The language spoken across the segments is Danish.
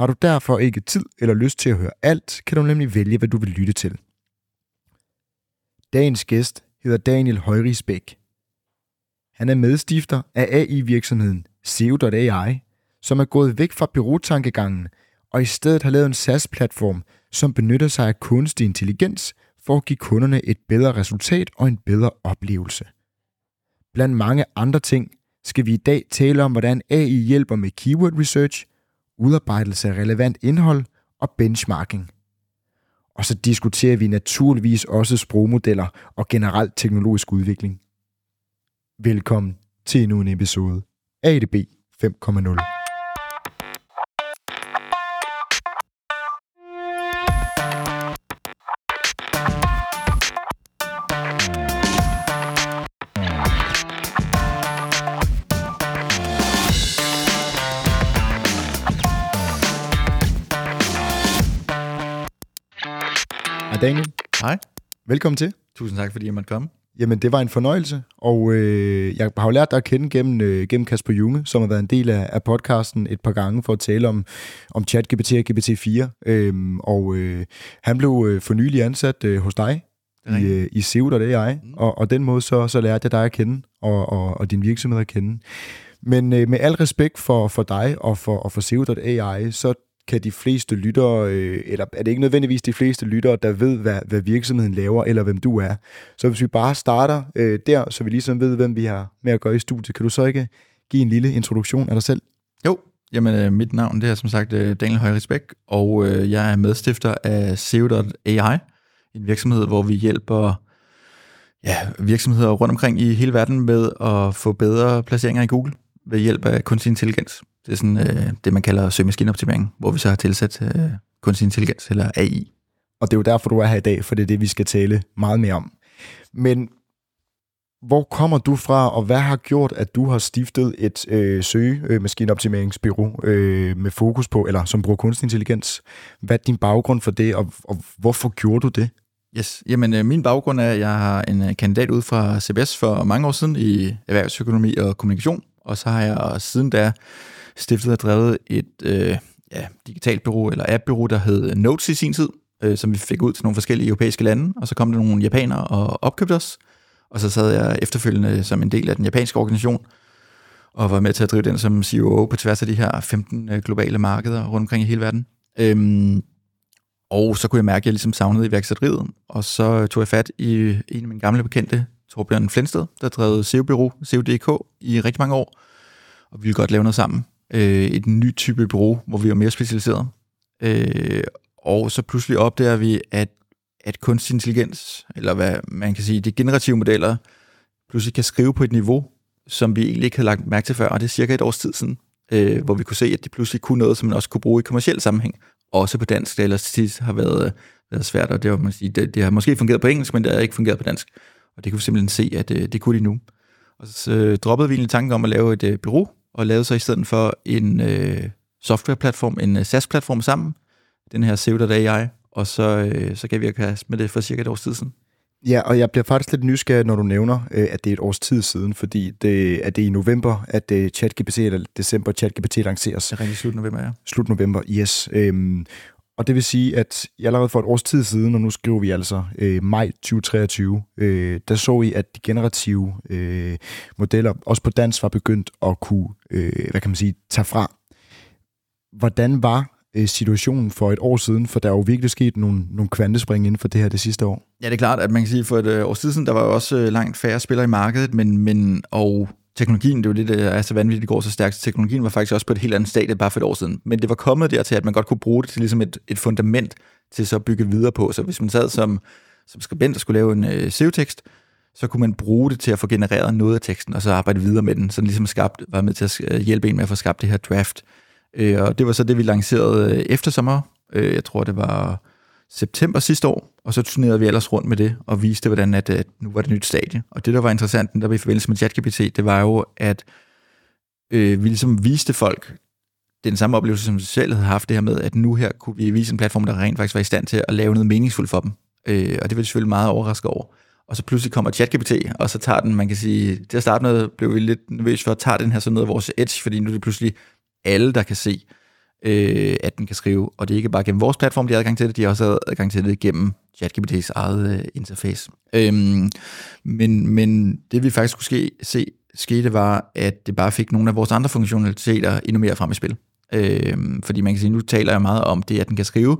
Har du derfor ikke tid eller lyst til at høre alt, kan du nemlig vælge, hvad du vil lytte til. Dagens gæst hedder Daniel Højrigsbæk. Han er medstifter af AI-virksomheden SEO.ai, som er gået væk fra byråtankegangen og i stedet har lavet en SaaS-platform, som benytter sig af kunstig intelligens for at give kunderne et bedre resultat og en bedre oplevelse. Blandt mange andre ting skal vi i dag tale om, hvordan AI hjælper med keyword research, udarbejdelse af relevant indhold og benchmarking. Og så diskuterer vi naturligvis også sprogmodeller og generelt teknologisk udvikling. Velkommen til endnu en episode af ADB 5.0. Daniel. Hej. Velkommen til. Tusind tak, fordi jeg måtte komme. Jamen, det var en fornøjelse, og øh, jeg har jo lært dig at kende gennem, øh, gennem Kasper Junge, som har været en del af, af podcasten et par gange for at tale om, om ChatGPT og GPT-4. Øhm, og øh, han blev øh, for nylig ansat øh, hos dig i, øh, i SEO.ai, mm. og, og den måde så, så lærte jeg dig at kende, og, og, og din virksomhed at kende. Men øh, med al respekt for, for dig og for, og for SEO.ai, så kan de fleste lyttere, øh, eller er det ikke nødvendigvis de fleste lyttere, der ved, hvad, hvad virksomheden laver, eller hvem du er. Så hvis vi bare starter øh, der, så vi ligesom ved, hvem vi har med at gøre i studiet, kan du så ikke give en lille introduktion af dig selv? Jo, jamen øh, mit navn det er som sagt øh, Daniel Højrisbæk, og øh, jeg er medstifter af SEO.ai, en virksomhed, hvor vi hjælper ja, virksomheder rundt omkring i hele verden med at få bedre placeringer i Google ved hjælp af kunstig intelligens. Det er sådan øh, det, man kalder søgemaskineoptimering, hvor vi så har tilsat øh, kunstig intelligens, eller AI. Og det er jo derfor, du er her i dag, for det er det, vi skal tale meget mere om. Men hvor kommer du fra, og hvad har gjort, at du har stiftet et øh, søgemaskineoptimeringsbyrå øh, med fokus på, eller som bruger kunstig intelligens? Hvad er din baggrund for det, og, og hvorfor gjorde du det? Yes, jamen øh, min baggrund er, at jeg har en øh, kandidat ud fra CBS for mange år siden i erhvervsøkonomi og kommunikation, og så har jeg siden da stiftet og drevet et øh, ja, digitalt bureau eller appbureau, der hed Notes i sin tid, øh, som vi fik ud til nogle forskellige europæiske lande, og så kom der nogle japanere og opkøbte os, og så sad jeg efterfølgende som en del af den japanske organisation, og var med til at drive den som CEO på tværs af de her 15 øh, globale markeder rundt omkring i hele verden. Øhm, og så kunne jeg mærke, at jeg ligesom savnede iværksætteriet, og så tog jeg fat i en af mine gamle bekendte, Torbjørn Flensted, der drev SEO-bureau, SEO.dk, i rigtig mange år, og vi ville godt lave noget sammen øh, et ny type bureau, hvor vi er mere specialiseret. Øh, og så pludselig opdager vi, at, at kunstig intelligens, eller hvad man kan sige, de generative modeller, pludselig kan skrive på et niveau, som vi egentlig ikke havde lagt mærke til før, og det er cirka et års tid siden, øh, hvor vi kunne se, at de pludselig kunne noget, som man også kunne bruge i kommersiel sammenhæng, også på dansk, det ellers tit har været, været svært, og det, var, man sige, det, det har måske fungeret på engelsk, men det har ikke fungeret på dansk, og det kunne vi simpelthen se, at øh, det kunne de nu. Og så øh, droppede vi egentlig tanken om at lave et øh, bureau, og lavede så i stedet for en øh, softwareplatform, en øh, SaaS-platform sammen, den her SEO.ai, og så, øh, så gav vi at med det for cirka et års tid siden. Ja, og jeg bliver faktisk lidt nysgerrig, når du nævner, øh, at det er et års tid siden, fordi det, er det i november, at øh, ChatGPT, eller december, ChatGPT lanceres. Det er rigtig slut november, ja. Slut november, yes. Øhm, og det vil sige, at jeg allerede for et års tid siden, og nu skriver vi altså øh, maj 2023, øh, der så I, at de generative øh, modeller, også på dansk, var begyndt at kunne, øh, hvad kan man sige, tage fra. Hvordan var øh, situationen for et år siden? For der er jo virkelig sket nogle, nogle kvantespring inden for det her det sidste år. Ja, det er klart, at man kan sige, for et øh, år siden, der var jo også øh, langt færre spillere i markedet, men, men og teknologien, det er jo det, der er så vanvittigt, det går så stærkt. Teknologien var faktisk også på et helt andet stadie bare for et år siden. Men det var kommet dertil, at man godt kunne bruge det til ligesom et, et fundament til så at bygge videre på. Så hvis man sad som, som skribent og skulle lave en øh, SEO-tekst, så kunne man bruge det til at få genereret noget af teksten, og så arbejde videre med den, så den ligesom skabt, var med til at øh, hjælpe en med at få skabt det her draft Øh, og det var så det, vi lancerede øh, efter sommer. Øh, jeg tror, det var september sidste år, og så turnerede vi ellers rundt med det og viste, hvordan at, at nu var det nyt stadie. Og det, der var interessant, der var i forbindelse med ChatGPT, det var jo, at øh, vi ligesom viste folk den samme oplevelse, som vi selv havde haft det her med, at nu her kunne vi vise en platform, der rent faktisk var i stand til at lave noget meningsfuldt for dem. Øh, og det var de selvfølgelig meget overrasket over. Og så pludselig kommer ChatGPT, og så tager den, man kan sige, til at starte med blev vi lidt nervøse for, at tage den her sådan noget af vores edge, fordi nu er det pludselig alle, der kan se, øh, at den kan skrive. Og det er ikke bare gennem vores platform, de har adgang til det, de har også adgang til det gennem ChatGPT's eget øh, interface. Øhm, men, men det vi faktisk kunne ske, se skete, var, at det bare fik nogle af vores andre funktionaliteter endnu mere frem i spil. Øhm, fordi man kan sige, nu taler jeg meget om det, at den kan skrive,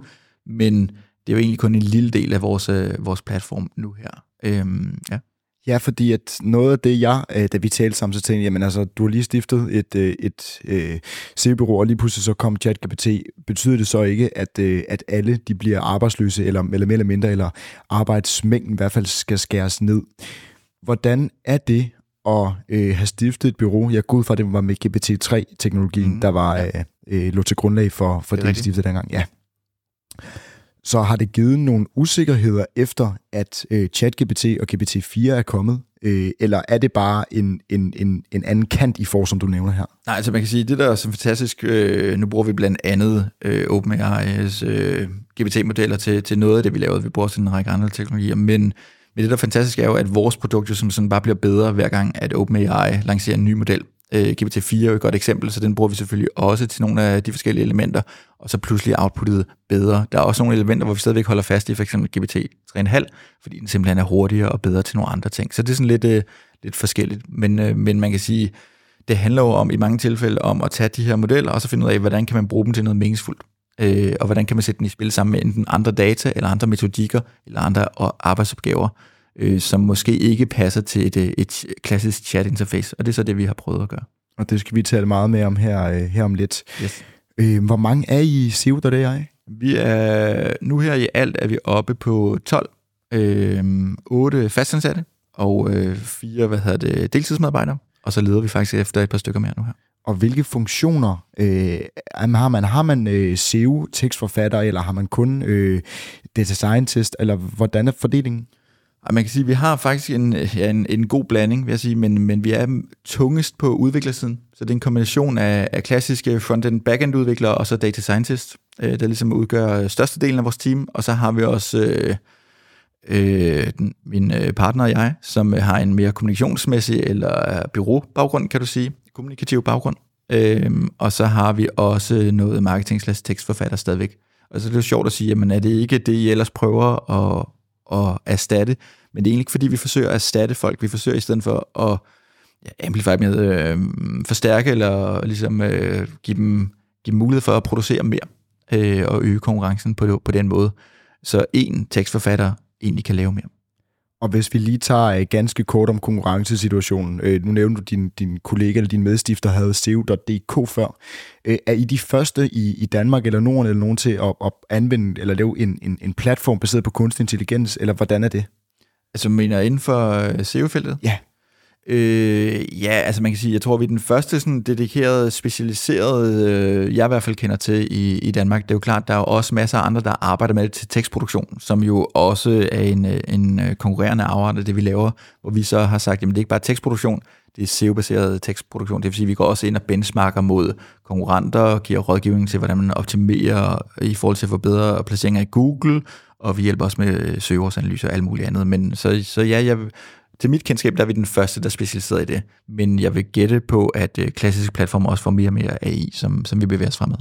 men det er jo egentlig kun en lille del af vores, øh, vores platform nu her. Øhm, ja. Ja, fordi at noget af det, jeg, øh, da vi talte sammen, så tænkte jeg, jamen altså, du har lige stiftet et, øh, et øh, CEO-bureau, og lige pludselig så kom ChatGPT. Betyder det så ikke, at, øh, at alle de bliver arbejdsløse, eller, eller mere eller mindre, eller arbejdsmængden i hvert fald skal skæres ned? Hvordan er det at øh, have stiftet et bureau? Jeg går ud fra, at det var med GPT-3-teknologien, mm, der var, ja. øh, lå til grundlag for, for det, det stiftede dengang. Ja så har det givet nogle usikkerheder efter, at øh, ChatGPT og GPT-4 er kommet? Øh, eller er det bare en, en, en, en anden kant i for, som du nævner her? Nej, altså man kan sige, det der er så fantastisk, øh, nu bruger vi blandt andet øh, OpenAI's øh, GPT-modeller til, til noget af det, vi laver. Vi bruger også en række andre teknologier, men, men det der er fantastisk er jo, at vores produkt jo som sådan bare bliver bedre, hver gang at OpenAI lancerer en ny model. Øh, GPT-4 er jo et godt eksempel, så den bruger vi selvfølgelig også til nogle af de forskellige elementer, og så pludselig outputtet bedre. Der er også nogle elementer, hvor vi stadigvæk holder fast i, for eksempel GPT 3,5, fordi den simpelthen er hurtigere og bedre til nogle andre ting. Så det er sådan lidt, øh, lidt forskelligt, men, øh, men man kan sige, det handler jo om i mange tilfælde om at tage de her modeller, og så finde ud af, hvordan kan man bruge dem til noget meningsfuldt. Øh, og hvordan kan man sætte den i spil sammen med enten andre data, eller andre metodikker, eller andre arbejdsopgaver, øh, som måske ikke passer til et, øh, et klassisk chat-interface. Og det er så det, vi har prøvet at gøre. Og det skal vi tale meget mere om her, øh, her om lidt. Yes. Øh, hvor mange er I i SEO, er Vi er, nu her i alt er vi oppe på 12. Øh, 8 fastansatte og øh, fire hvad hedder det, deltidsmedarbejdere. Og så leder vi faktisk efter et par stykker mere nu her. Og hvilke funktioner øh, har man? Har man øh, SEO-tekstforfatter, eller har man kun øh, data scientist, eller hvordan er fordelingen? Man kan sige, at vi har faktisk en, ja, en, en god blanding, vil jeg sige, men, men vi er tungest på udviklersiden. Så det er en kombination af, af klassiske front-end, back-end udviklere og så data scientist, øh, der ligesom udgør størstedelen af vores team. Og så har vi også øh, øh, den, min øh, partner og jeg, som øh, har en mere kommunikationsmæssig eller øh, byråbaggrund, kan du sige, kommunikativ baggrund. Øh, og så har vi også noget marketing tekstforfatter stadigvæk. Og så er det jo sjovt at sige, jamen er det ikke det, I ellers prøver at at erstatte, men det er egentlig ikke, fordi vi forsøger at erstatte folk. Vi forsøger i stedet for at ja, amplify med, øh, forstærke eller ligesom øh, give, dem, give dem mulighed for at producere mere øh, og øge konkurrencen på, på den måde. Så en tekstforfatter egentlig kan lave mere. Og hvis vi lige tager øh, ganske kort om konkurrencesituationen. Øh, nu nævnte du, din, din kollega eller din medstifter havde SEO.dk før. Øh, er I de første i, i Danmark eller Norden eller nogen til at, at anvende eller lave en, en, en platform baseret på kunstig intelligens, eller hvordan er det? Altså mener inden for SEO-feltet? Ja. Øh, ja, altså man kan sige, jeg tror, vi er den første sådan dedikerede, specialiserede, øh, jeg i hvert fald kender til i, i Danmark. Det er jo klart, der er jo også masser af andre, der arbejder med det til tekstproduktion, som jo også er en, øh, en øh, konkurrerende afart af det, vi laver, hvor vi så har sagt, jamen det er ikke bare tekstproduktion, det er SEO-baseret tekstproduktion. Det vil sige, at vi går også ind og benchmarker mod konkurrenter, og giver rådgivning til, hvordan man optimerer i forhold til at forbedre placeringer i Google, og vi hjælper også med øh, søgeordsanalyse og alt muligt andet. Men så, så ja, jeg til mit kendskab, der er vi den første, der er specialiseret i det. Men jeg vil gætte på, at øh, klassiske platforme også får mere og mere AI, som, som vi bevæger os fremad.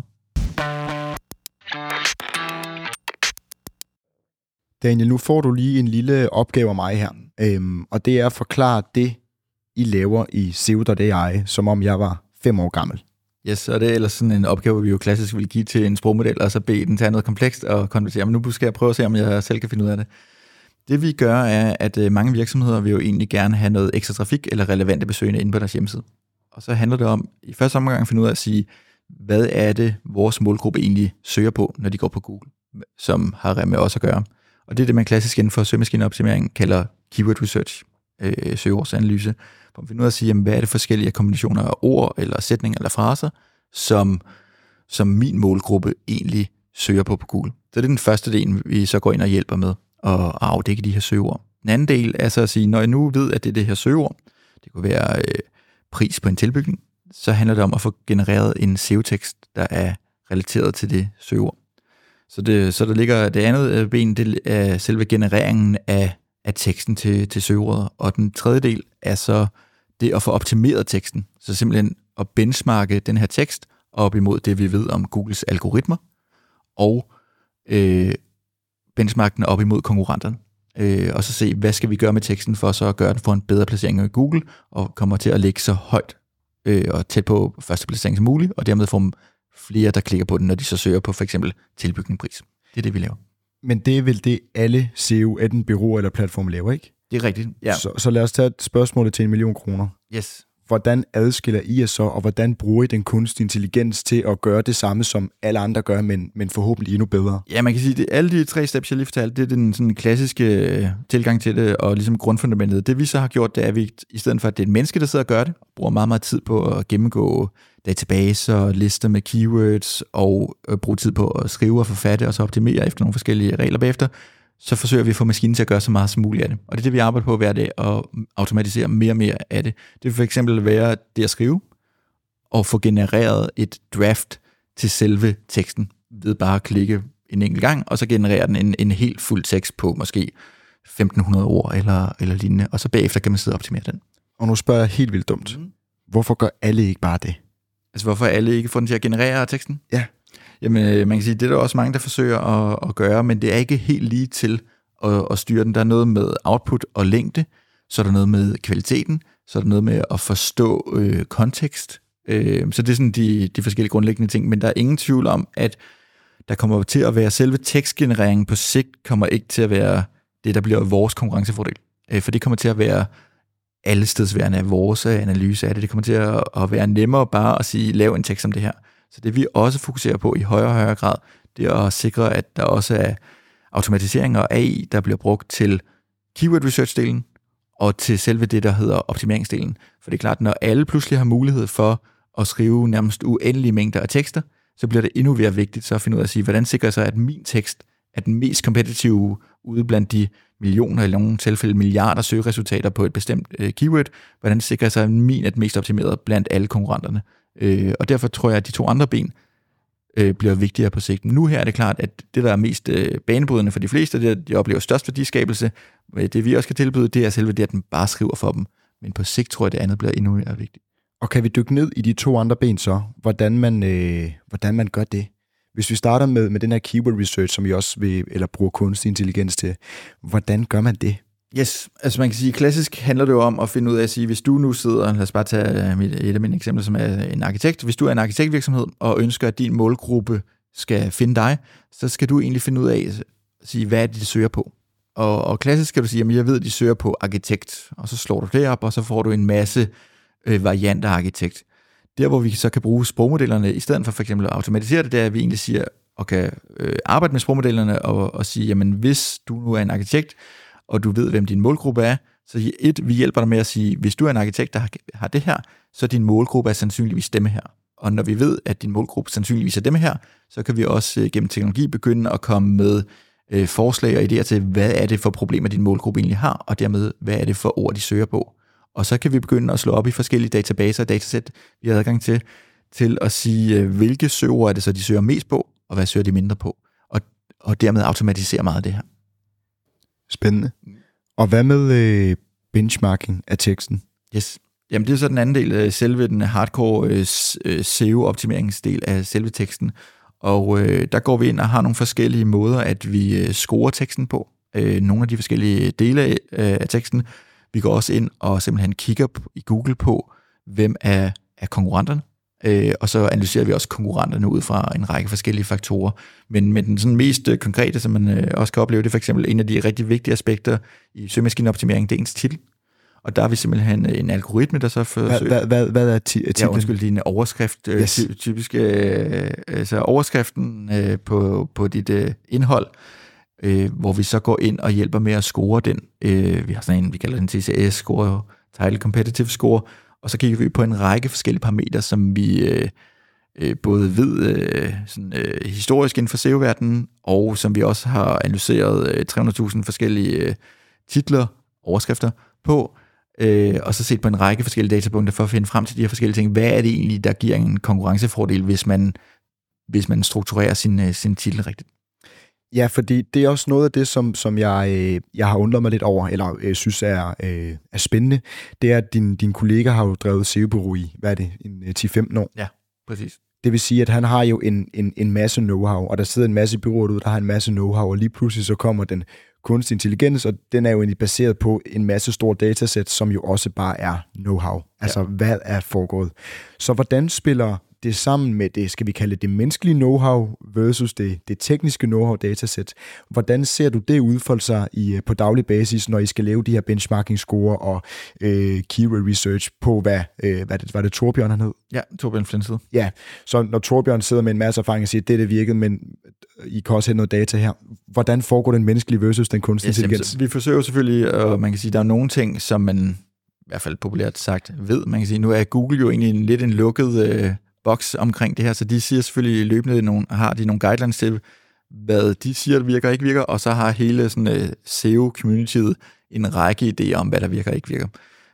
Daniel, nu får du lige en lille opgave af mig her, øhm, og det er at forklare det, I laver i SEO.ai, som om jeg var fem år gammel. Yes, og det er ellers sådan en opgave, vi jo klassisk vil give til en sprogmodel, og så bede den tage noget komplekst og konvertere. Men nu skal jeg prøve at se, om jeg selv kan finde ud af det. Det vi gør er, at øh, mange virksomheder vil jo egentlig gerne have noget ekstra trafik eller relevante besøgende inde på deres hjemmeside. Og så handler det om i første omgang at finde ud af at sige, hvad er det, vores målgruppe egentlig søger på, når de går på Google, som har med os at gøre. Og det er det, man klassisk inden for søgemaskineoptimering kalder keyword research, øh, søgeordsanalyse, hvor man finder ud af at sige, jamen, hvad er det forskellige kombinationer af ord, eller sætninger, eller fraser, som som min målgruppe egentlig søger på på Google. Så det er den første del, vi så går ind og hjælper med at afdække de her søgeord. Den anden del er så at sige, når jeg nu ved, at det er det her søgeord, det kunne være øh, pris på en tilbygning, så handler det om at få genereret en SEO-tekst, der er relateret til det søgeord. Så, det, så der ligger det andet øh, ben, det er selve genereringen af, af teksten til, til søgeordet. Og den tredje del er så det at få optimeret teksten. Så simpelthen at benchmarke den her tekst op imod det, vi ved om Googles algoritmer, og øh, benchmarke den op imod konkurrenterne. Øh, og så se, hvad skal vi gøre med teksten for så at gøre den for en bedre placering i Google, og kommer til at ligge så højt øh, og tæt på første placering som muligt, og dermed få flere, der klikker på den, når de så søger på for eksempel tilbygningspris. Det er det, vi laver. Men det er vel det, alle SEO, enten bureau eller platform laver, ikke? Det er rigtigt, ja. Så, så lad os tage et spørgsmål til en million kroner. Yes. Hvordan adskiller I jer så, og hvordan bruger I den kunstige intelligens til at gøre det samme, som alle andre gør, men, men forhåbentlig endnu bedre? Ja, man kan sige, at alle de tre steps, jeg lige fortalte, det er den sådan klassiske øh, tilgang til det, og ligesom grundfundamentet. Det vi så har gjort, det er, at vi i stedet for, at det er en menneske, der sidder og gør det, bruger meget, meget tid på at gennemgå databaser lister med keywords, og øh, bruge tid på at skrive og forfatte, og så optimere efter nogle forskellige regler bagefter, så forsøger vi at få maskinen til at gøre så meget som muligt af det. Og det er det, vi arbejder på hver dag, at automatisere mere og mere af det. Det vil for eksempel være det at skrive, og få genereret et draft til selve teksten, ved bare at klikke en enkelt gang, og så genererer den en, en helt fuld tekst på måske 1500 ord eller, eller lignende, og så bagefter kan man sidde og optimere den. Og nu spørger jeg helt vildt dumt. Mm. Hvorfor gør alle ikke bare det? Altså hvorfor alle ikke får den til at generere teksten? Ja. Jamen, øh, man kan sige, det er der også mange, der forsøger at, at gøre, men det er ikke helt lige til at, at styre den. Der er noget med output og længde, så er der noget med kvaliteten, så er der noget med at forstå øh, kontekst. Øh, så det er sådan de, de forskellige grundlæggende ting, men der er ingen tvivl om, at der kommer til at være selve tekstgenereringen på sigt, kommer ikke til at være det, der bliver vores konkurrencefordel. Øh, for det kommer til at være allestedsværende af vores analyse af det. Det kommer til at, at være nemmere bare at sige, lav en tekst som det her. Så det vi også fokuserer på i højere og højere grad, det er at sikre, at der også er automatisering og AI, der bliver brugt til keyword research-delen og til selve det, der hedder optimeringsdelen. For det er klart, når alle pludselig har mulighed for at skrive nærmest uendelige mængder af tekster, så bliver det endnu mere vigtigt så at finde ud af at sige, hvordan sikrer sig, at min tekst er den mest kompetitive ude blandt de millioner, eller i nogle tilfælde milliarder søgeresultater på et bestemt øh, keyword, hvordan sikrer sig, at min er den mest optimeret blandt alle konkurrenterne. Øh, og derfor tror jeg, at de to andre ben øh, bliver vigtigere på sigt. Nu her er det klart, at det, der er mest øh, banebrydende for de fleste, det er, de oplever størst værdiskabelse. Øh, det vi også kan tilbyde, det er selve det, at den bare skriver for dem. Men på sigt tror jeg, at det andet bliver endnu mere vigtigt. Og kan vi dykke ned i de to andre ben så, hvordan man, øh, hvordan man gør det? Hvis vi starter med, med den her keyword research, som vi også vil, eller bruger kunstig intelligens til, hvordan gør man det? Yes, altså man kan sige, klassisk handler det jo om at finde ud af at sige, hvis du nu sidder, lad os bare tage øh, mit, et af mine eksempler, som er en arkitekt. Hvis du er en arkitektvirksomhed og ønsker, at din målgruppe skal finde dig, så skal du egentlig finde ud af at sige, hvad er det, de søger på. Og, og klassisk skal du sige, at jeg ved, at de søger på arkitekt, og så slår du det op, og så får du en masse øh, varianter af arkitekt. Der, hvor vi så kan bruge sprogmodellerne, i stedet for for eksempel at automatisere det, det er, at vi egentlig siger, og kan øh, arbejde med sprogmodellerne og, og sige, jamen hvis du nu er en arkitekt, og du ved, hvem din målgruppe er, så et, vi hjælper dig med at sige, hvis du er en arkitekt, der har det her, så din målgruppe er sandsynligvis dem her. Og når vi ved, at din målgruppe sandsynligvis er dem her, så kan vi også øh, gennem teknologi begynde at komme med øh, forslag og idéer til, hvad er det for problemer, din målgruppe egentlig har, og dermed, hvad er det for ord, de søger på. Og så kan vi begynde at slå op i forskellige databaser og datasæt, vi har adgang til, til at sige, øh, hvilke søger er det så, de søger mest på, og hvad søger de mindre på. Og, og dermed automatisere meget af det her. Spændende. Og hvad med øh, benchmarking af teksten? Yes. Jamen det er så den anden del, øh, selve den hardcore øh, øh, SEO-optimeringsdel af selve teksten. Og øh, der går vi ind og har nogle forskellige måder, at vi øh, scorer teksten på. Øh, nogle af de forskellige dele af, øh, af teksten. Vi går også ind og simpelthen kigger i Google på, hvem er, er konkurrenterne. Øh, og så analyserer vi også konkurrenterne ud fra en række forskellige faktorer. Men, men den sådan mest øh, konkrete, som man øh, også kan opleve, det er for eksempel en af de rigtig vigtige aspekter i søgemaskineoptimering, det er ens titel. Og der er vi simpelthen en algoritme, der så forsøger... Hvad, hvad, hvad er titlen? Ja, undskyld, din overskrift. Øh, yes. Ty, typisk, øh, altså overskriften øh, på, på dit øh, indhold, øh, hvor vi så går ind og hjælper med at score den. Øh, vi har sådan en, vi kalder den TCS-score, Title Competitive Score, og så kigger vi på en række forskellige parametre, som vi øh, øh, både ved øh, sådan, øh, historisk inden for SEO-verdenen, og som vi også har analyseret øh, 300.000 forskellige øh, titler, overskrifter på, øh, og så set på en række forskellige datapunkter for at finde frem til de her forskellige ting. Hvad er det egentlig, der giver en konkurrencefordel, hvis man, hvis man strukturerer sin, øh, sin titel rigtigt? Ja, fordi det er også noget af det, som, som jeg, øh, jeg har undret mig lidt over, eller øh, synes er, øh, er spændende. Det er, at din, din kollega har jo drevet SEO-bureau i, hvad er det, en, 10-15 øh, år? Ja, præcis. Det vil sige, at han har jo en, en, en masse know-how, og der sidder en masse byråer ude, der har en masse know-how, og lige pludselig så kommer den kunstig intelligens, og den er jo egentlig baseret på en masse store datasæt, som jo også bare er know-how. Altså, ja. hvad er foregået. Så hvordan spiller det sammen med det, skal vi kalde det, menneskelige know-how versus det, det tekniske know-how datasæt. Hvordan ser du det udfolde sig i, øh, på daglig basis, når I skal lave de her benchmarking-score og øh, keyword research på, hvad, øh, hvad det, var det Torbjørn han hed? Ja, Torbjørn Flindsted. Ja, så når Torbjørn sidder med en masse erfaring og siger, det er det virkede, men I kan også have noget data her. Hvordan foregår den menneskelige versus den kunstige yes, intelligens? vi forsøger selvfølgelig, og man kan sige, der er nogle ting, som man i hvert fald populært sagt ved. Man kan sige, nu er Google jo egentlig en, lidt en lukket øh, boks omkring det her, så de siger selvfølgelig løbende, nogle, har de nogle guidelines til, hvad de siger, der virker og ikke virker, og så har hele sådan, øh, SEO-communityet en række idéer om, hvad der virker og ikke virker.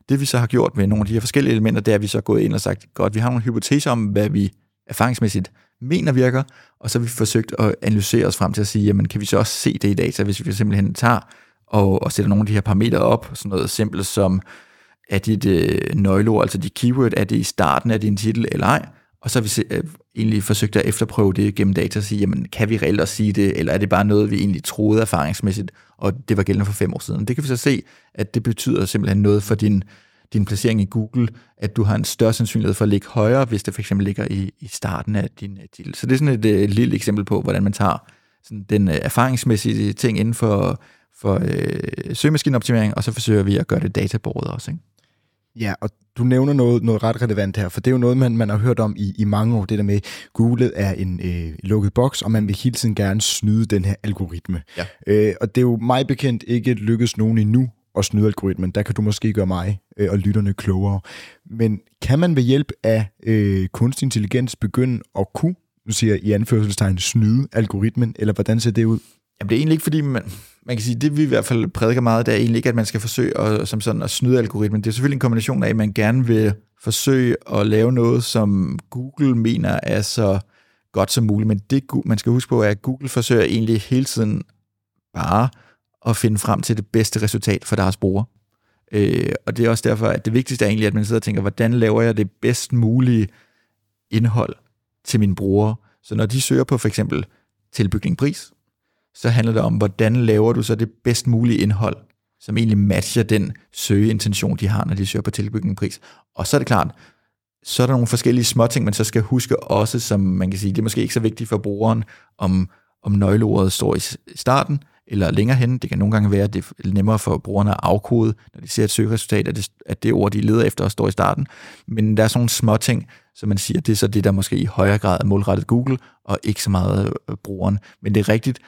Det vi så har gjort med nogle af de her forskellige elementer, det er, at vi så er gået ind og sagt, godt, vi har nogle hypoteser om, hvad vi erfaringsmæssigt mener virker, og så har vi forsøgt at analysere os frem til at sige, jamen kan vi så også se det i data, hvis vi simpelthen tager og, og sætter nogle af de her parametre op, sådan noget simpelt som, er dit øh, nøgleord, altså dit keyword, er det i starten af din titel eller ej, og så har vi øh, egentlig forsøgt at efterprøve det gennem data og sige, jamen kan vi reelt også sige det, eller er det bare noget, vi egentlig troede erfaringsmæssigt, og det var gældende for fem år siden. Det kan vi så se, at det betyder simpelthen noget for din, din placering i Google, at du har en større sandsynlighed for at ligge højere, hvis det for eksempel ligger i, i starten af din øh, titel. Så det er sådan et, et lille eksempel på, hvordan man tager sådan den øh, erfaringsmæssige ting inden for, for øh, søgemaskineoptimering, og så forsøger vi at gøre det databordet også. Ikke? Ja, og du nævner noget, noget ret relevant her, for det er jo noget, man, man har hørt om i, i mange år, det der med, Google er en øh, lukket boks, og man vil hele tiden gerne snyde den her algoritme. Ja. Øh, og det er jo mig bekendt ikke lykkes nogen endnu at snyde algoritmen. Der kan du måske gøre mig øh, og lytterne klogere. Men kan man ved hjælp af øh, kunstig intelligens begynde at kunne, nu siger jeg i anførselstegn, snyde algoritmen, eller hvordan ser det ud? Jamen, det er egentlig ikke, fordi man, man kan sige, det vi i hvert fald prædiker meget, det er egentlig ikke, at man skal forsøge at, som sådan at snyde algoritmen. Det er selvfølgelig en kombination af, at man gerne vil forsøge at lave noget, som Google mener er så godt som muligt, men det man skal huske på, er, at Google forsøger egentlig hele tiden bare at finde frem til det bedste resultat for deres brugere. Øh, og det er også derfor, at det vigtigste er egentlig, at man sidder og tænker, hvordan laver jeg det bedst mulige indhold til mine brugere? Så når de søger på for eksempel tilbygning pris, så handler det om, hvordan laver du så det bedst mulige indhold, som egentlig matcher den søgeintention, de har, når de søger på tilbygningspris. Og så er det klart, så er der nogle forskellige småting, man så skal huske også, som man kan sige, det er måske ikke så vigtigt for brugeren, om, om nøgleordet står i starten, eller længere hen. Det kan nogle gange være, at det er nemmere for brugerne at afkode, når de ser et søgeresultat, at det, at det ord, de leder efter, står i starten. Men der er sådan nogle små ting, som man siger, det er så det, der måske i højere grad er målrettet Google, og ikke så meget øh, brugeren. Men det er rigtigt,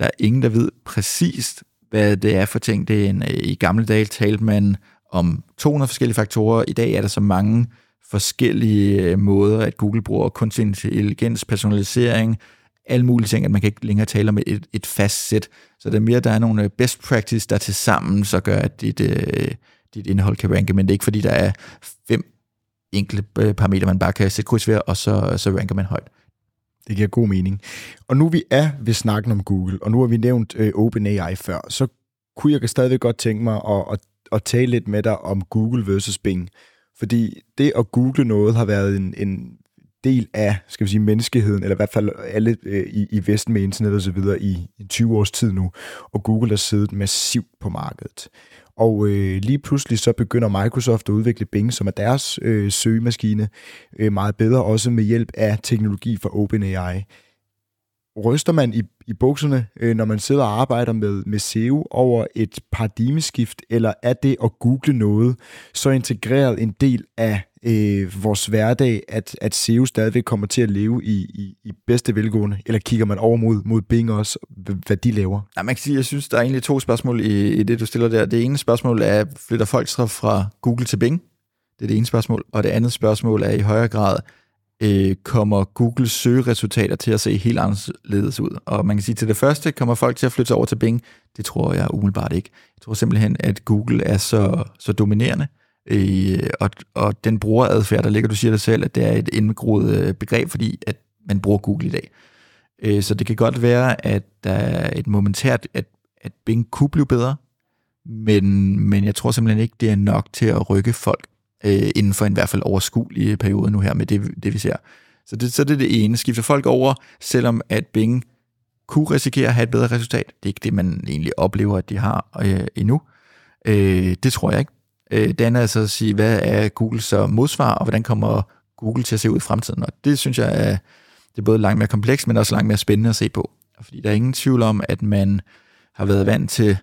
der er ingen, der ved præcist, hvad det er for ting. Det er en, øh, I gamle dage talte man om 200 forskellige faktorer. I dag er der så mange forskellige øh, måder, at Google bruger kunstig intelligens, personalisering, alle mulige ting, at man kan ikke længere tale om et, et fast sæt. Så det er mere, der er nogle øh, best practice, der til sammen så gør, at dit, dit indhold kan ranke, men det er ikke fordi, der er fem enkelte parametre, man bare kan sætte kryds ved, og så, så ranker man højt. Det giver god mening. Og nu vi er ved snakken om Google, og nu har vi nævnt øh, OpenAI før, så kunne jeg stadigvæk godt tænke mig at, at, at tale lidt med dig om Google versus Bing. Fordi det at google noget har været en, en del af, skal vi sige, menneskeheden, eller i hvert fald alle øh, i, i Vesten med internet og så videre i, i 20 års tid nu, og Google har siddet massivt på markedet. Og øh, lige pludselig så begynder Microsoft at udvikle Bing, som er deres øh, søgemaskine, øh, meget bedre, også med hjælp af teknologi fra OpenAI. Ryster man i, i bukserne, øh, når man sidder og arbejder med, med SEO over et paradigmeskift, eller er det at google noget så integreret en del af øh, vores hverdag, at, at SEO stadigvæk kommer til at leve i, i, i bedste velgående? Eller kigger man over mod, mod Bing også, hvad de laver? Ja, man kan sige, jeg synes, der er egentlig to spørgsmål i, i det, du stiller der. Det ene spørgsmål er, flytter folk så fra Google til Bing? Det er det ene spørgsmål. Og det andet spørgsmål er i højere grad, øh, kommer Googles søgeresultater til at se helt anderledes ud. Og man kan sige, til det første kommer folk til at flytte over til Bing. Det tror jeg umiddelbart ikke. Jeg tror simpelthen, at Google er så, så dominerende, øh, og, og den brugeradfærd, der ligger, du siger det selv, at det er et indgroet øh, begreb, fordi at man bruger Google i dag. Øh, så det kan godt være, at der er et momentært, at, at Bing kunne blive bedre, men, men jeg tror simpelthen ikke, det er nok til at rykke folk øh, inden for en i hvert fald overskuelig periode nu her med det, det vi ser. Så det, så det er det ene. Skifter folk over, selvom at Bing kunne risikere at have et bedre resultat. Det er ikke det, man egentlig oplever, at de har øh, endnu. Øh, det tror jeg ikke. Øh, det andet er så at sige, hvad er Googles så modsvar, og hvordan kommer Google til at se ud i fremtiden? Og det synes jeg er, det er både langt mere komplekst, men også langt mere spændende at se på. Fordi der er ingen tvivl om, at man har været vant til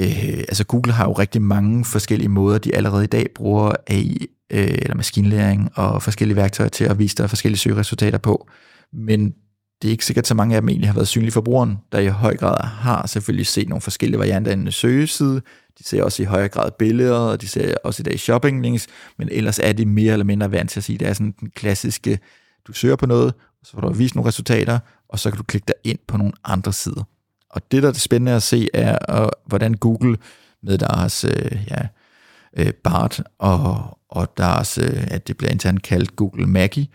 øh, altså Google har jo rigtig mange forskellige måder, de allerede i dag bruger AI øh, eller maskinlæring og forskellige værktøjer til at vise dig forskellige søgeresultater på. Men det er ikke sikkert, så mange af dem egentlig har været synlige for brugeren, der i høj grad har selvfølgelig set nogle forskellige varianter af en søgeside. De ser også i højere grad billeder, og de ser også i dag shopping links, men ellers er de mere eller mindre vant til at sige, det er sådan den klassiske, du søger på noget, så får du vist nogle resultater, og så kan du klikke dig ind på nogle andre sider. Og det, der er det spændende at se, er, øh, hvordan Google med deres øh, ja, øh, BART og, og deres, øh, at det bliver internt kaldt Google Maggie,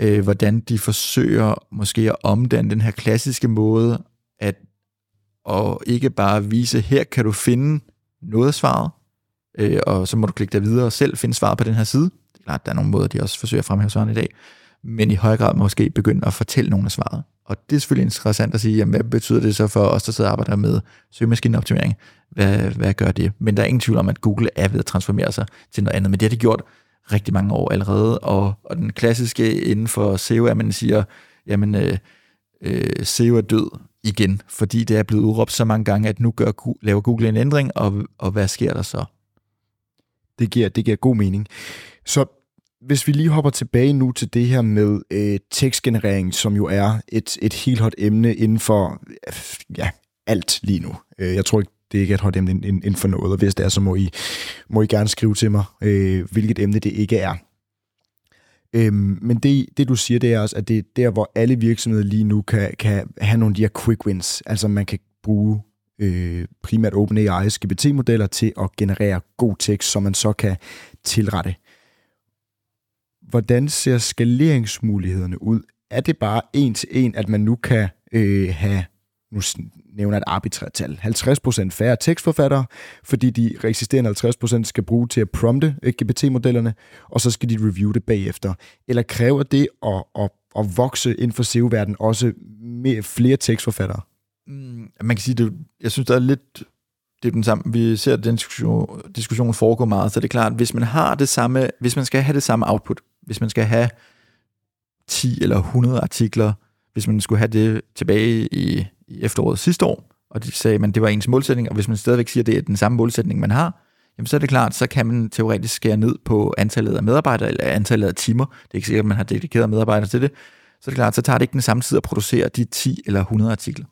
øh, hvordan de forsøger måske at omdanne den her klassiske måde, at og ikke bare vise, her kan du finde noget af svaret, øh, og så må du klikke dig videre og selv finde svaret på den her side. Det er klart, der er nogle måder, de også forsøger at fremhæve svaret i dag, men i høj grad måske begynde at fortælle nogle af svaret. Og det er selvfølgelig interessant at sige, jamen, hvad betyder det så for os, der sidder og arbejder med søgemaskineoptimering? Hvad, hvad gør det? Men der er ingen tvivl om, at Google er ved at transformere sig til noget andet. Men det har de gjort rigtig mange år allerede. Og, og den klassiske inden for SEO er, at man siger, jamen øh, øh, SEO er død igen, fordi det er blevet udråbt så mange gange, at nu gør, laver Google en ændring, og, og hvad sker der så? Det giver, det giver god mening. Så hvis vi lige hopper tilbage nu til det her med øh, tekstgenerering, som jo er et, et helt hot emne inden for ja, alt lige nu. Øh, jeg tror ikke, det er ikke et hot emne inden for noget, og hvis det er, så må I, må I gerne skrive til mig, øh, hvilket emne det ikke er. Øhm, men det, det du siger, det er også, at det er der, hvor alle virksomheder lige nu kan, kan have nogle af de her quick wins. Altså man kan bruge øh, primært OpenAI's GPT-modeller til at generere god tekst, som man så kan tilrette hvordan ser skaleringsmulighederne ud? Er det bare en til en, at man nu kan øh, have, nu nævner et arbitrært tal, 50% færre tekstforfattere, fordi de eksisterende 50% skal bruge til at prompte GPT-modellerne, og så skal de review det bagefter. Eller kræver det at, at, at vokse inden for SEO-verdenen også med flere tekstforfattere? Mm, man kan sige, det, jeg synes, der er lidt det er den samme. Vi ser, at den diskussion, diskussion foregår meget, så det er klart, hvis man har det samme, hvis man skal have det samme output, hvis man skal have 10 eller 100 artikler, hvis man skulle have det tilbage i, i efteråret sidste år, og de sagde, at det var ens målsætning, og hvis man stadigvæk siger, at det er den samme målsætning, man har, jamen så er det klart, så kan man teoretisk skære ned på antallet af medarbejdere, eller antallet af timer. Det er ikke sikkert, at man har dedikeret medarbejdere til det. Så er det klart, så tager det ikke den samme tid at producere de 10 eller 100 artikler.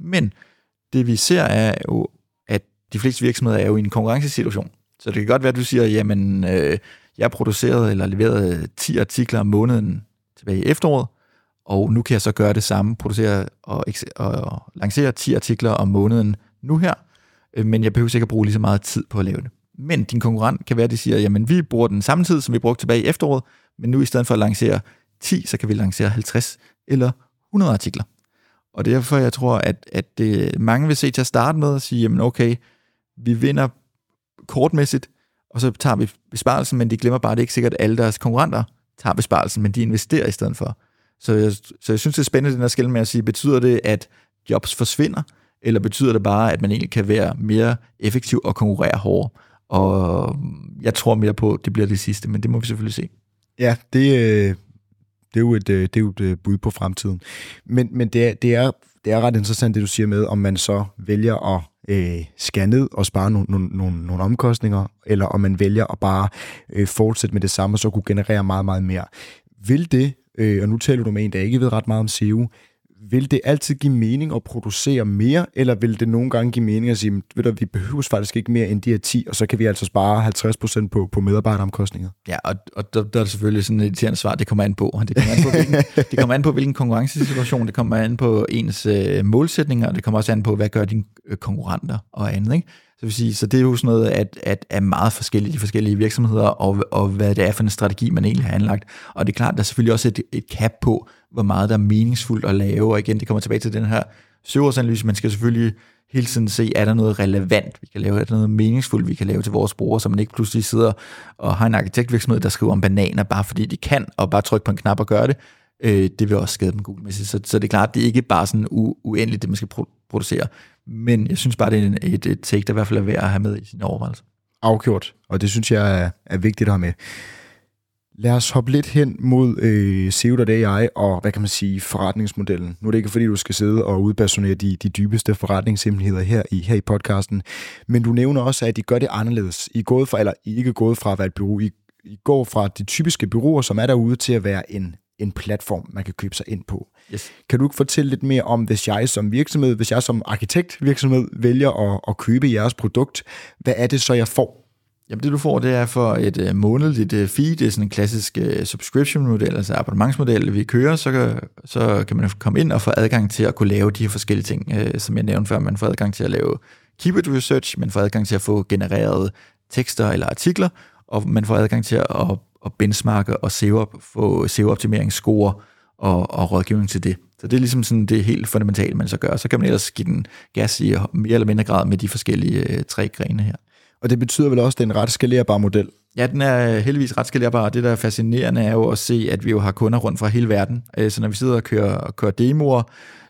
Men det vi ser er jo, at de fleste virksomheder er jo i en konkurrencesituation. Så det kan godt være, at du siger, jamen, øh, jeg producerede eller leverede 10 artikler om måneden tilbage i efteråret, og nu kan jeg så gøre det samme, producere og, og lancere 10 artikler om måneden nu her, øh, men jeg behøver sikkert bruge lige så meget tid på at lave det. Men din konkurrent kan være, at de siger, jamen vi bruger den samme tid, som vi brugte tilbage i efteråret, men nu i stedet for at lancere 10, så kan vi lancere 50 eller 100 artikler. Og derfor jeg tror, at, at det, mange vil se til at starte med at sige, jamen okay, vi vinder kortmæssigt, og så tager vi besparelsen, men de glemmer bare, at det er ikke sikkert, at alle deres konkurrenter tager besparelsen, men de investerer i stedet for. Så jeg, så jeg synes, det er spændende, den her skæld med at sige, betyder det, at jobs forsvinder, eller betyder det bare, at man egentlig kan være mere effektiv og konkurrere hårdere? Og mm, jeg tror mere på, at det bliver det sidste, men det må vi selvfølgelig se. Ja, det, øh, det er jo et, øh, det er jo et øh, bud på fremtiden. Men, men det, er, det, er, det er ret interessant, det du siger med, om man så vælger at øh, skære ned og spare nogle, nogle, nogle, nogle omkostninger, eller om man vælger at bare øh, fortsætte med det samme, og så kunne generere meget, meget mere. Vil det, øh, og nu taler du med en, der ikke ved ret meget om SEO, vil det altid give mening at producere mere, eller vil det nogle gange give mening at sige, ved du, vi behøver faktisk ikke mere end de her 10, og så kan vi altså spare 50% på, på medarbejderomkostninger? Ja, og, og der, der er selvfølgelig sådan et irriterende svar, det kommer an på. Det kommer an på, hvilken, det kommer an på, hvilken konkurrencesituation, det kommer an på ens øh, målsætninger, og det kommer også an på, hvad gør dine øh, Øh, konkurrenter og andet. Ikke? Så, vil sige, så det er jo sådan noget, at, at er meget forskellige, de forskellige virksomheder, og, og hvad det er for en strategi, man egentlig har anlagt. Og det er klart, der er selvfølgelig også et, et cap på, hvor meget der er meningsfuldt at lave, og igen, det kommer tilbage til den her søgeårsanalyse, man skal selvfølgelig hele tiden se, er der noget relevant, vi kan lave, er der noget meningsfuldt, vi kan lave til vores brugere, så man ikke pludselig sidder og har en arkitektvirksomhed, der skriver om bananer, bare fordi de kan, og bare trykke på en knap og gøre det, øh, det vil også skade dem google Så, så det er klart, det er ikke bare sådan u- uendeligt, det man skal pro- producere. Men jeg synes bare, det er et, et take, der i hvert fald er værd at have med i sin overvejelse. Afgjort, og det synes jeg er, er vigtigt at have med. Lad os hoppe lidt hen mod øh, SEO.ai og, hvad kan man sige, forretningsmodellen. Nu er det ikke fordi, du skal sidde og udpersonere de, de dybeste forretningshemmeligheder her i, her i podcasten, men du nævner også, at I gør det anderledes. I er gået fra, eller I ikke gået fra at være et bureau, I, I går fra de typiske byråer, som er derude, til at være en, en platform, man kan købe sig ind på. Yes. Kan du ikke fortælle lidt mere om, hvis jeg som virksomhed, hvis jeg som arkitektvirksomhed vælger at, at købe jeres produkt, hvad er det så, jeg får? Jamen det du får, det er for et uh, månedligt uh, fee, det er sådan en klassisk uh, subscription-model, altså abonnementsmodel, vi kører, så kan, så kan man komme ind og få adgang til at kunne lave de her forskellige ting, uh, som jeg nævnte før. Man får adgang til at lave keyword research, man får adgang til at få genereret tekster eller artikler, og man får adgang til at, at, benchmarke og SEO, få SEO-optimeringsscore og, og rådgivning til det. Så det er ligesom sådan det helt fundamentale, man så gør. Så kan man ellers give den gas i mere eller mindre grad med de forskellige uh, tre grene her. Og det betyder vel også, at det er en ret skalerbar model? Ja, den er heldigvis ret skalerbar, og det, der er fascinerende, er jo at se, at vi jo har kunder rundt fra hele verden. Så når vi sidder og kører, kører demoer,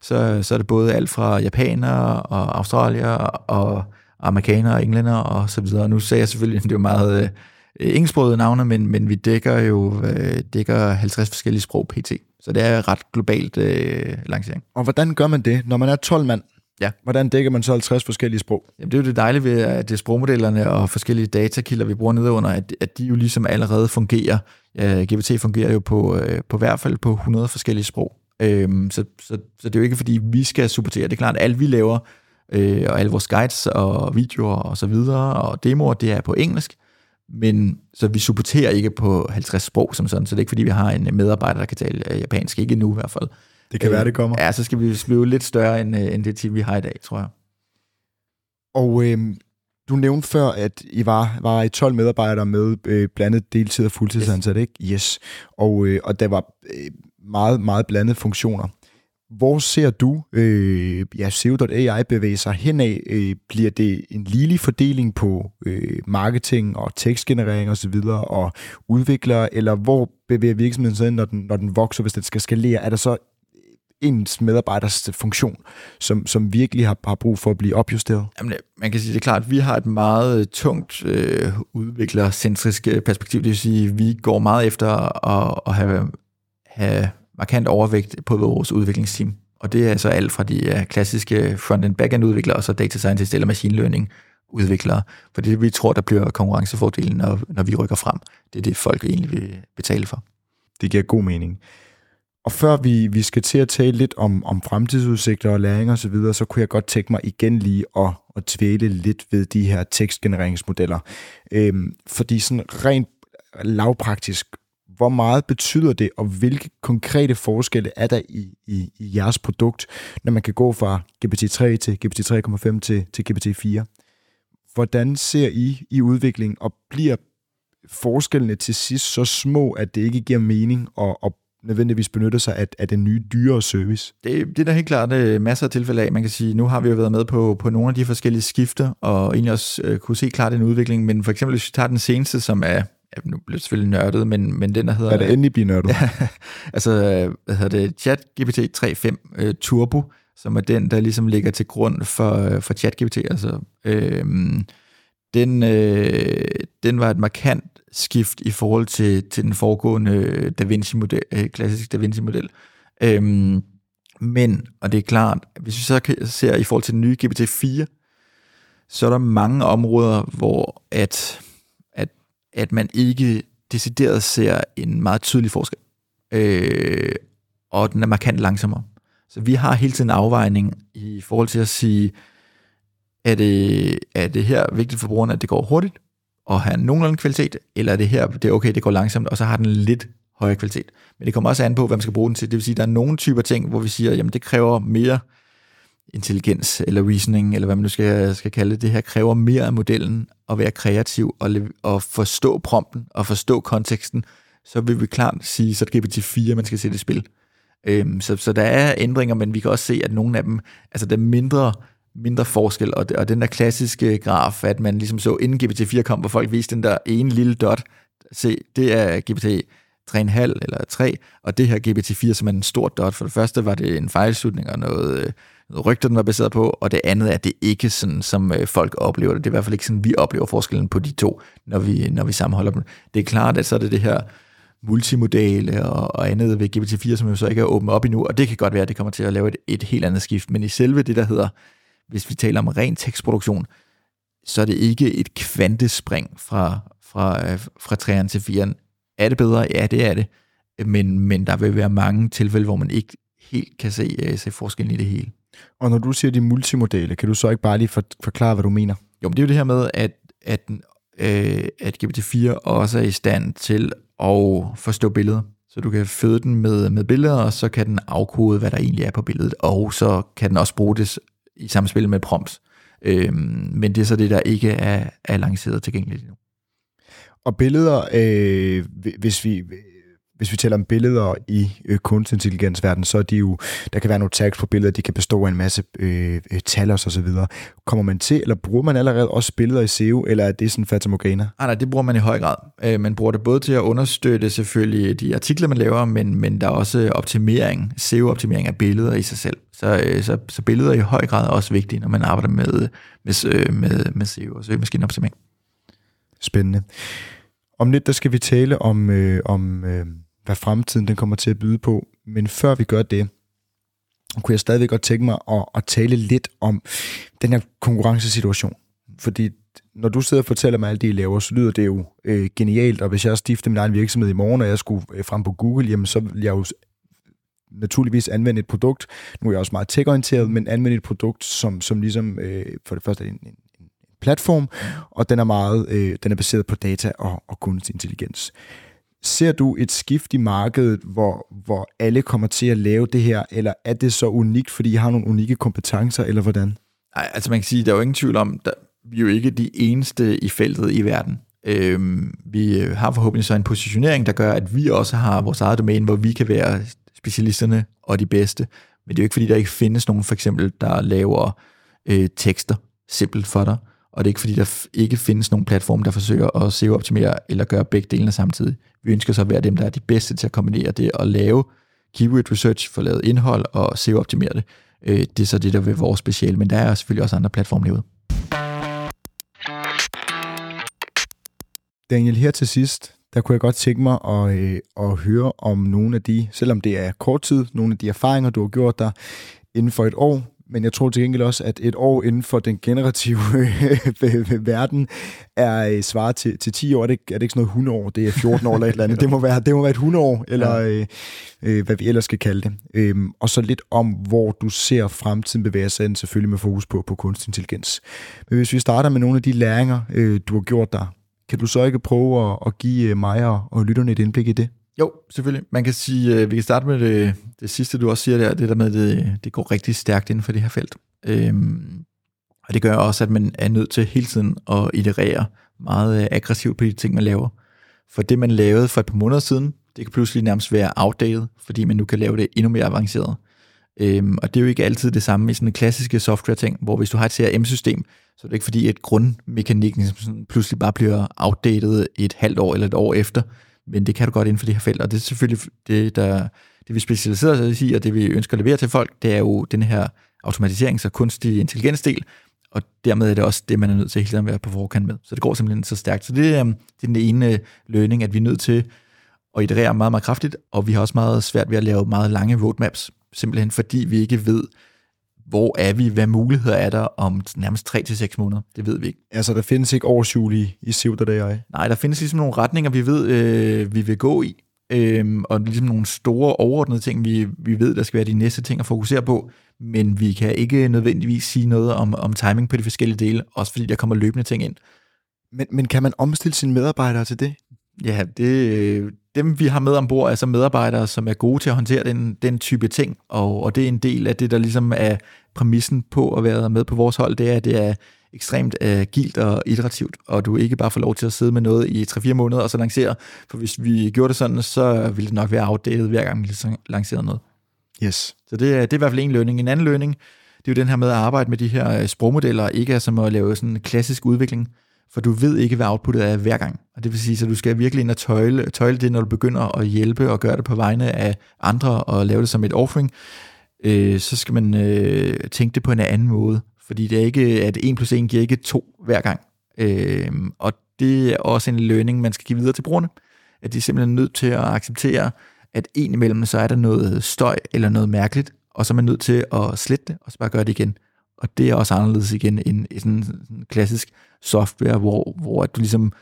så, så er det både alt fra japanere og australier og amerikanere og englænder og så videre. Nu sagde jeg selvfølgelig, at det er jo meget øh, engelsksprogede navne, men, men vi dækker jo øh, dækker 50 forskellige sprog pt. Så det er ret globalt øh, lancering. Og hvordan gør man det, når man er 12 mand? Ja. Hvordan dækker man så 50 forskellige sprog? Jamen, det er jo det dejlige ved, at det er sprogmodellerne og forskellige datakilder, vi bruger nedenunder, at, at de jo ligesom allerede fungerer. Uh, GPT fungerer jo på, uh, på hvert fald på 100 forskellige sprog. Uh, så, så, så det er jo ikke, fordi vi skal supportere. Det er klart, at alt vi laver, uh, og alle vores guides og videoer og så videre, og demoer, det er på engelsk. Men så vi supporterer ikke på 50 sprog som sådan, så det er ikke, fordi vi har en medarbejder, der kan tale japansk. Ikke endnu i hvert fald. Det kan øh, være, det kommer. Ja, så skal vi blive lidt større end, end det team, vi har i dag, tror jeg. Og øh, du nævnte før, at I var, var I 12 medarbejdere med øh, blandet deltid og fuldtidsansat, yes. ikke? Yes. Og, øh, og der var øh, meget, meget blandede funktioner. Hvor ser du øh, ja, SEO.ai bevæge sig henad? Øh, bliver det en ligelig fordeling på øh, marketing og tekstgenerering osv. Og, og udviklere, eller hvor bevæger virksomheden sig når den, når den vokser, hvis det skal skalere? Er der så ens medarbejders funktion, som, som virkelig har, har brug for at blive opjusteret? Jamen, man kan sige, det er klart, at vi har et meget øh, tungt øh, udviklercentrisk øh, perspektiv. Det vil sige, at vi går meget efter at, at have, have markant overvægt på vores udviklingsteam. Og det er altså alt fra de klassiske front-end back-end udviklere, og så data scientist eller machine learning udviklere. For det vi tror, der bliver konkurrencefordelen, når, når vi rykker frem. Det er det, folk egentlig vil betale for. Det giver god mening. Og før vi, vi skal til at tale lidt om, om fremtidsudsigter og læring osv., så, videre, så kunne jeg godt tænke mig igen lige at, at tvæle lidt ved de her tekstgenereringsmodeller. Øhm, fordi sådan rent lavpraktisk, hvor meget betyder det, og hvilke konkrete forskelle er der i, i, i jeres produkt, når man kan gå fra GPT-3 til GPT-3,5 til, til GPT-4? Hvordan ser I i udviklingen, og bliver forskellene til sidst så små, at det ikke giver mening at, at nødvendigvis benytter sig af, af den nye dyre service? Det, det er der helt klart uh, masser af tilfælde af. Man kan sige, nu har vi jo været med på, på nogle af de forskellige skifter, og egentlig også uh, kunne se klart en udvikling, men for eksempel hvis vi tager den seneste, som er ja, nu bliver det selvfølgelig nørdet, men, men den der hedder... Er det endelig blive nørdet? altså, hvad hedder det? ChatGPT 3.5 uh, Turbo, som er den, der ligesom ligger til grund for, for ChatGPT. Altså, øh, den, øh, den var et markant skift i forhold til, til den foregående Da Vinci-model, øh, klassisk Da Vinci-model. Øhm, men, og det er klart, hvis vi så ser i forhold til den nye GPT-4, så er der mange områder, hvor at, at, man ikke decideret ser en meget tydelig forskel. Øh, og den er markant langsommere. Så vi har hele tiden en afvejning i forhold til at sige, er det, er det her vigtigt for brugeren, at det går hurtigt og have nogenlunde kvalitet, eller er det her, det er okay, det går langsomt, og så har den lidt højere kvalitet. Men det kommer også an på, hvad man skal bruge den til. Det vil sige, at der er nogle typer ting, hvor vi siger, jamen det kræver mere intelligens, eller reasoning, eller hvad man nu skal, skal kalde det. Det her kræver mere af modellen, at være kreativ, og, og forstå prompten, og forstå konteksten, så vil vi klart sige, så er det GPT-4, man skal sætte i spil. Øhm, så, så der er ændringer, men vi kan også se, at nogle af dem, altså der er mindre, mindre forskel, og, og den der klassiske graf, at man ligesom så, inden GPT-4 kom, hvor folk viste den der ene lille dot, se, det er GPT 3,5 eller 3, og det her GPT-4, som er en stor dot. For det første var det en fejlslutning og noget, noget rygter, den var baseret på, og det andet er, at det ikke sådan, som øh, folk oplever det. Det er i hvert fald ikke sådan, vi oplever forskellen på de to, når vi, når vi sammenholder dem. Det er klart, at så er det det her multimodale og, og andet ved GPT-4, som jo så ikke er åbent op endnu, og det kan godt være, at det kommer til at lave et, et helt andet skift, men i selve det, der hedder, hvis vi taler om ren tekstproduktion, så er det ikke et kvantespring fra, fra, øh, fra 3'eren til 4'eren. Er det bedre? Ja, det er det. Men, men der vil være mange tilfælde, hvor man ikke helt kan se, øh, se forskellen i det hele. Og når du siger de multimodale, kan du så ikke bare lige for, forklare, hvad du mener? Jo, men det er jo det her med, at, at, øh, at GPT-4 også er i stand til at forstå billeder. Så du kan føde den med, med billeder, og så kan den afkode, hvad der egentlig er på billedet, og så kan den også bruge det i samspil med prompts. Øhm, men det er så det, der ikke er, er lanceret tilgængeligt endnu. Og billeder, øh, hvis vi hvis vi taler om billeder i øh, kunstig intelligensverden, så er de jo, der kan være nogle tags på billeder, de kan bestå af en masse øh, øh tal og så videre. Kommer man til, eller bruger man allerede også billeder i SEO, eller er det sådan fatamorgana? Ah, nej, det bruger man i høj grad. Øh, man bruger det både til at understøtte selvfølgelig de artikler, man laver, men, men der er også optimering, SEO-optimering af billeder i sig selv. Så, øh, så, så billeder er i høj grad også vigtige, når man arbejder med, med, øh, med, med SEO og søgemaskineoptimering. Spændende. Om lidt, der skal vi tale om, øh, om øh, hvad fremtiden den kommer til at byde på. Men før vi gør det, kunne jeg stadigvæk godt tænke mig at, at tale lidt om den her konkurrencesituation. Fordi når du sidder og fortæller mig alt det, I laver, så lyder det jo øh, genialt, og hvis jeg stifter min egen virksomhed i morgen, og jeg skulle øh, frem på Google, jamen så vil jeg jo naturligvis anvende et produkt, nu er jeg også meget tech-orienteret, men anvende et produkt, som, som ligesom øh, for det første er en, en, en platform, og den er meget, øh, den er baseret på data og, og kunstig intelligens. Ser du et skift i markedet, hvor, hvor alle kommer til at lave det her, eller er det så unikt, fordi I har nogle unikke kompetencer, eller hvordan? Nej, altså man kan sige, der er jo ingen tvivl om, at vi er jo ikke de eneste i feltet i verden. Øhm, vi øh, har forhåbentlig så en positionering, der gør, at vi også har vores eget domæne, hvor vi kan være specialisterne og de bedste. Men det er jo ikke, fordi der ikke findes nogen, for eksempel, der laver øh, tekster simpelt for dig. Og det er ikke, fordi der ikke findes nogen platform, der forsøger at SEO-optimere eller gøre begge delene samtidig. Vi ønsker så at være dem, der er de bedste til at kombinere det og lave keyword research for lavet indhold og SEO-optimere det. Øh, det er så det, der vil vores speciale, men der er selvfølgelig også andre platforme derude. Daniel, her til sidst, der kunne jeg godt tænke mig at, øh, at høre om nogle af de, selvom det er kort tid, nogle af de erfaringer, du har gjort der inden for et år, men jeg tror til gengæld også, at et år inden for den generative verden er øh, svaret til, til 10 år. Er det, er det ikke sådan noget 100 år? Det er 14 år eller et eller andet. Det må være, det må være et 100 år, eller ja. øh, øh, hvad vi ellers skal kalde det. Øhm, og så lidt om, hvor du ser fremtiden bevæge sig ind, selvfølgelig med fokus på, på kunstig intelligens. Men hvis vi starter med nogle af de læringer, øh, du har gjort der, kan du så ikke prøve at, at give øh, mig og, og lytterne et indblik i det? Jo, selvfølgelig. Man kan sige, øh, vi kan starte med det, det sidste, du også siger der, det der med, at det, det går rigtig stærkt inden for det her felt. Øhm, og det gør også, at man er nødt til hele tiden at iterere meget øh, aggressivt på de ting, man laver. For det, man lavede for et par måneder siden, det kan pludselig nærmest være outdated, fordi man nu kan lave det endnu mere avanceret. Øhm, og det er jo ikke altid det samme i sådan en klassiske software-ting, hvor hvis du har et CRM-system, så er det ikke fordi, at grundmekanikken pludselig bare bliver outdated et halvt år eller et år efter, men det kan du godt inden for det her felt, og det er selvfølgelig det, der, det vi specialiserer os i, og det vi ønsker at levere til folk, det er jo den her automatisering, så kunstig intelligensdel, og dermed er det også det, man er nødt til hele tiden at være på forkant med. Så det går simpelthen så stærkt. Så det, øhm, det er den ene øh, lønning, at vi er nødt til at iterere meget, meget kraftigt, og vi har også meget svært ved at lave meget lange roadmaps, simpelthen fordi vi ikke ved, hvor er vi, hvad muligheder er der om nærmest 3 til seks måneder? Det ved vi ikke. Altså, der findes ikke årsjul i, i SIV, der er Nej, der findes ligesom nogle retninger, vi ved, øh, vi vil gå i, øhm, og ligesom nogle store overordnede ting, vi, vi ved, der skal være de næste ting at fokusere på, men vi kan ikke nødvendigvis sige noget om, om timing på de forskellige dele, også fordi der kommer løbende ting ind. Men, men kan man omstille sine medarbejdere til det? Ja, det, dem vi har med ombord er så medarbejdere, som er gode til at håndtere den, den type ting, og, og det er en del af det, der ligesom er præmissen på at være med på vores hold, det er, at det er ekstremt agilt og iterativt, og du ikke bare får lov til at sidde med noget i 3-4 måneder og så lancere, for hvis vi gjorde det sådan, så ville det nok være outdated hver gang vi lancerede noget. Yes. Så det er, det er i hvert fald en lønning. En anden lønning, det er jo den her med at arbejde med de her sprogmodeller, ikke er som at lave sådan en klassisk udvikling, for du ved ikke, hvad outputtet er hver gang. Og det vil sige, at du skal virkelig ind og tøjle, tøjle det, når du begynder at hjælpe og gøre det på vegne af andre og lave det som et offering, øh, så skal man øh, tænke det på en anden måde. Fordi det er ikke, at 1 plus 1 giver ikke 2 hver gang. Øh, og det er også en learning, man skal give videre til brugerne. At de er simpelthen nødt til at acceptere, at en imellem, så er der noget støj eller noget mærkeligt, og så er man nødt til at slette det, og så bare gøre det igen. Og det er også anderledes igen end sådan en klassisk software, hvor, hvor du ligesom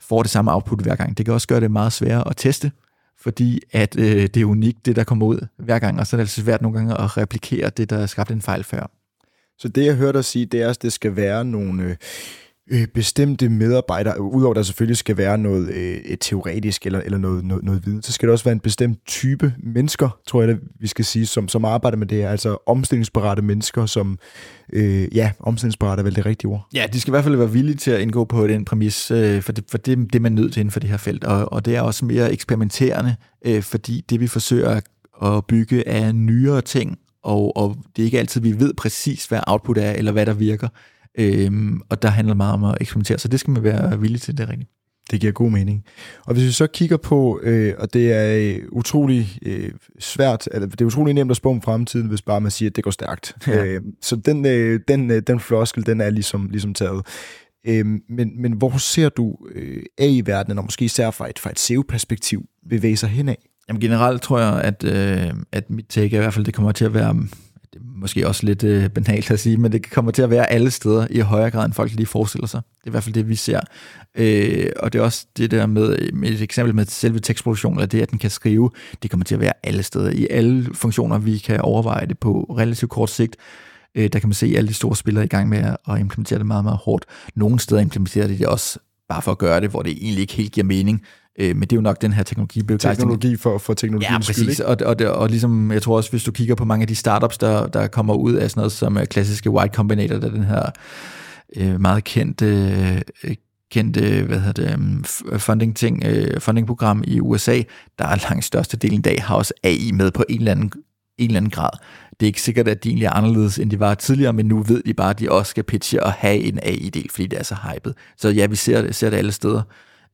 får det samme output hver gang. Det kan også gøre det meget sværere at teste, fordi at øh, det er unikt, det der kommer ud hver gang, og så er det altså svært nogle gange at replikere det, der er skabt en fejl før. Så det, jeg hørte dig sige, det er, at det skal være nogle øh, øh, bestemte medarbejdere, udover der selvfølgelig skal være noget øh, teoretisk eller, eller noget, noget, noget viden, så skal der også være en bestemt type mennesker, tror jeg, det, vi skal sige, som, som arbejder med det her, altså omstillingsparate mennesker, som, øh, ja, omstillingsparate er vel det rigtige ord. Ja, de skal i hvert fald være villige til at indgå på den præmis, øh, for, det, for det, det er man nødt til inden for det her felt, og, og det er også mere eksperimenterende, øh, fordi det vi forsøger at bygge er nyere ting, og, og det er ikke altid, vi ved præcis, hvad output er, eller hvad der virker. Øhm, og der handler meget om at eksperimentere, så det skal man være villig til, det er rigtigt. Det giver god mening. Og hvis vi så kigger på, øh, og det er øh, utrolig øh, svært, eller det er utrolig nemt at spå om fremtiden, hvis bare man siger, at det går stærkt. Ja. Øh, så den, øh, den, øh, den floskel, den er ligesom, ligesom taget. Øh, men, men hvor ser du øh, AI-verdenen, og måske især fra et, fra et SEO-perspektiv, bevæge sig henad? Jamen generelt tror jeg, at, øh, at mit take er i hvert fald, det kommer til at være det er måske også lidt øh, banalt at sige, men det kommer til at være alle steder i højere grad, end folk lige forestiller sig. Det er i hvert fald det, vi ser. Øh, og det er også det der med, med et eksempel med selve tekstproduktionen, eller det, at den kan skrive, det kommer til at være alle steder. I alle funktioner, vi kan overveje det på relativt kort sigt, øh, der kan man se alle de store spillere i gang med at implementere det meget, meget hårdt. Nogle steder implementerer de det også bare for at gøre det, hvor det egentlig ikke helt giver mening. Øh, men det er jo nok den her teknologi. Teknologi for, for teknologi. Ja, præcis. Skyld, og, og, og, og ligesom, jeg tror også, hvis du kigger på mange af de startups, der, der kommer ud af sådan noget som uh, klassiske Y Combinator, der er den her uh, meget kendte, uh, kendte hvad hedder det, um, funding ting, uh, funding-program i USA, der er langt største del i dag, har også AI med på en eller anden en eller anden grad. Det er ikke sikkert, at de egentlig er anderledes, end de var tidligere, men nu ved de bare, at de også skal pitche og have en AI-del, fordi det er så hypet. Så ja, vi ser det, ser det alle steder.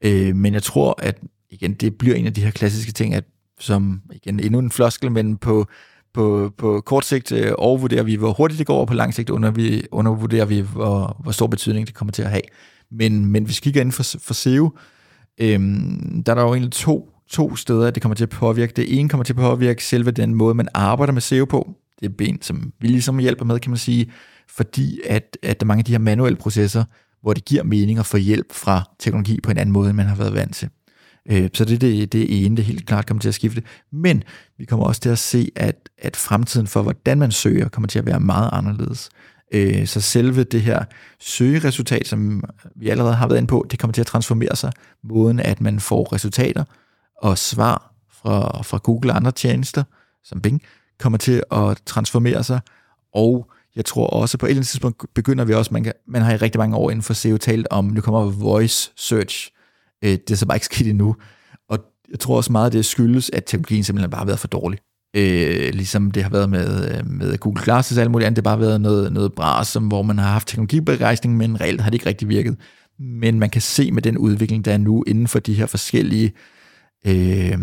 Øh, men jeg tror, at igen, det bliver en af de her klassiske ting, at som igen endnu en floskel, men på, på, på kort sigt øh, overvurderer vi, hvor hurtigt det går, og på lang sigt under vi, undervurderer vi, hvor, hvor stor betydning det kommer til at have. Men, men hvis vi kigger inden for, for SEO, øh, der er der jo egentlig to, to steder, det kommer til at påvirke. Det ene kommer til at påvirke selve den måde, man arbejder med SEO på. Det er ben, som vi ligesom hjælper med, kan man sige, fordi at, at der er mange af de her manuelle processer, hvor det giver mening at få hjælp fra teknologi på en anden måde, end man har været vant til. Øh, så det er det, det ene, det helt klart kommer til at skifte. Men vi kommer også til at se, at, at fremtiden for, hvordan man søger, kommer til at være meget anderledes. Øh, så selve det her søgeresultat, som vi allerede har været inde på, det kommer til at transformere sig. Måden, at man får resultater og svar fra, fra Google og andre tjenester, som Bing, kommer til at transformere sig, og jeg tror også, på et eller andet tidspunkt begynder vi også, man, kan, man har i rigtig mange år inden for SEO talt om, nu kommer voice search. Øh, det er så bare ikke skidt endnu. Og jeg tror også meget, det skyldes, at teknologien simpelthen bare har været for dårlig. Øh, ligesom det har været med, øh, med Google Glasses og alt muligt andet. Det har bare været noget, noget bras, som, hvor man har haft teknologiberejsning, men reelt har det ikke rigtig virket. Men man kan se med den udvikling, der er nu inden for de her forskellige øh,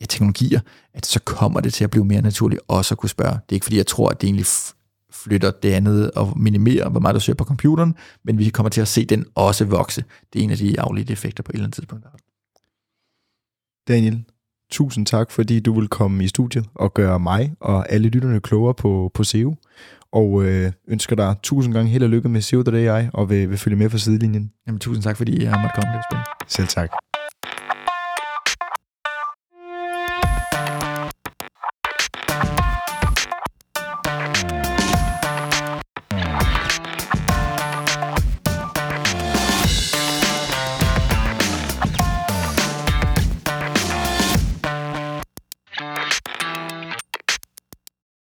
ja, teknologier, at så kommer det til at blive mere naturligt også at kunne spørge. Det er ikke fordi, jeg tror, at det egentlig flytter det andet og minimerer, hvor meget der søger på computeren, men vi kommer til at se den også vokse. Det er en af de afledte effekter på et eller andet tidspunkt. Daniel, tusind tak, fordi du vil komme i studiet og gøre mig og alle lytterne klogere på, på SEO. Og øh, ønsker dig tusind gange held og lykke med SEO.ai og vil, vil følge med fra sidelinjen. Jamen, tusind tak, fordi jeg måtte komme. Det var spændende. Selv tak.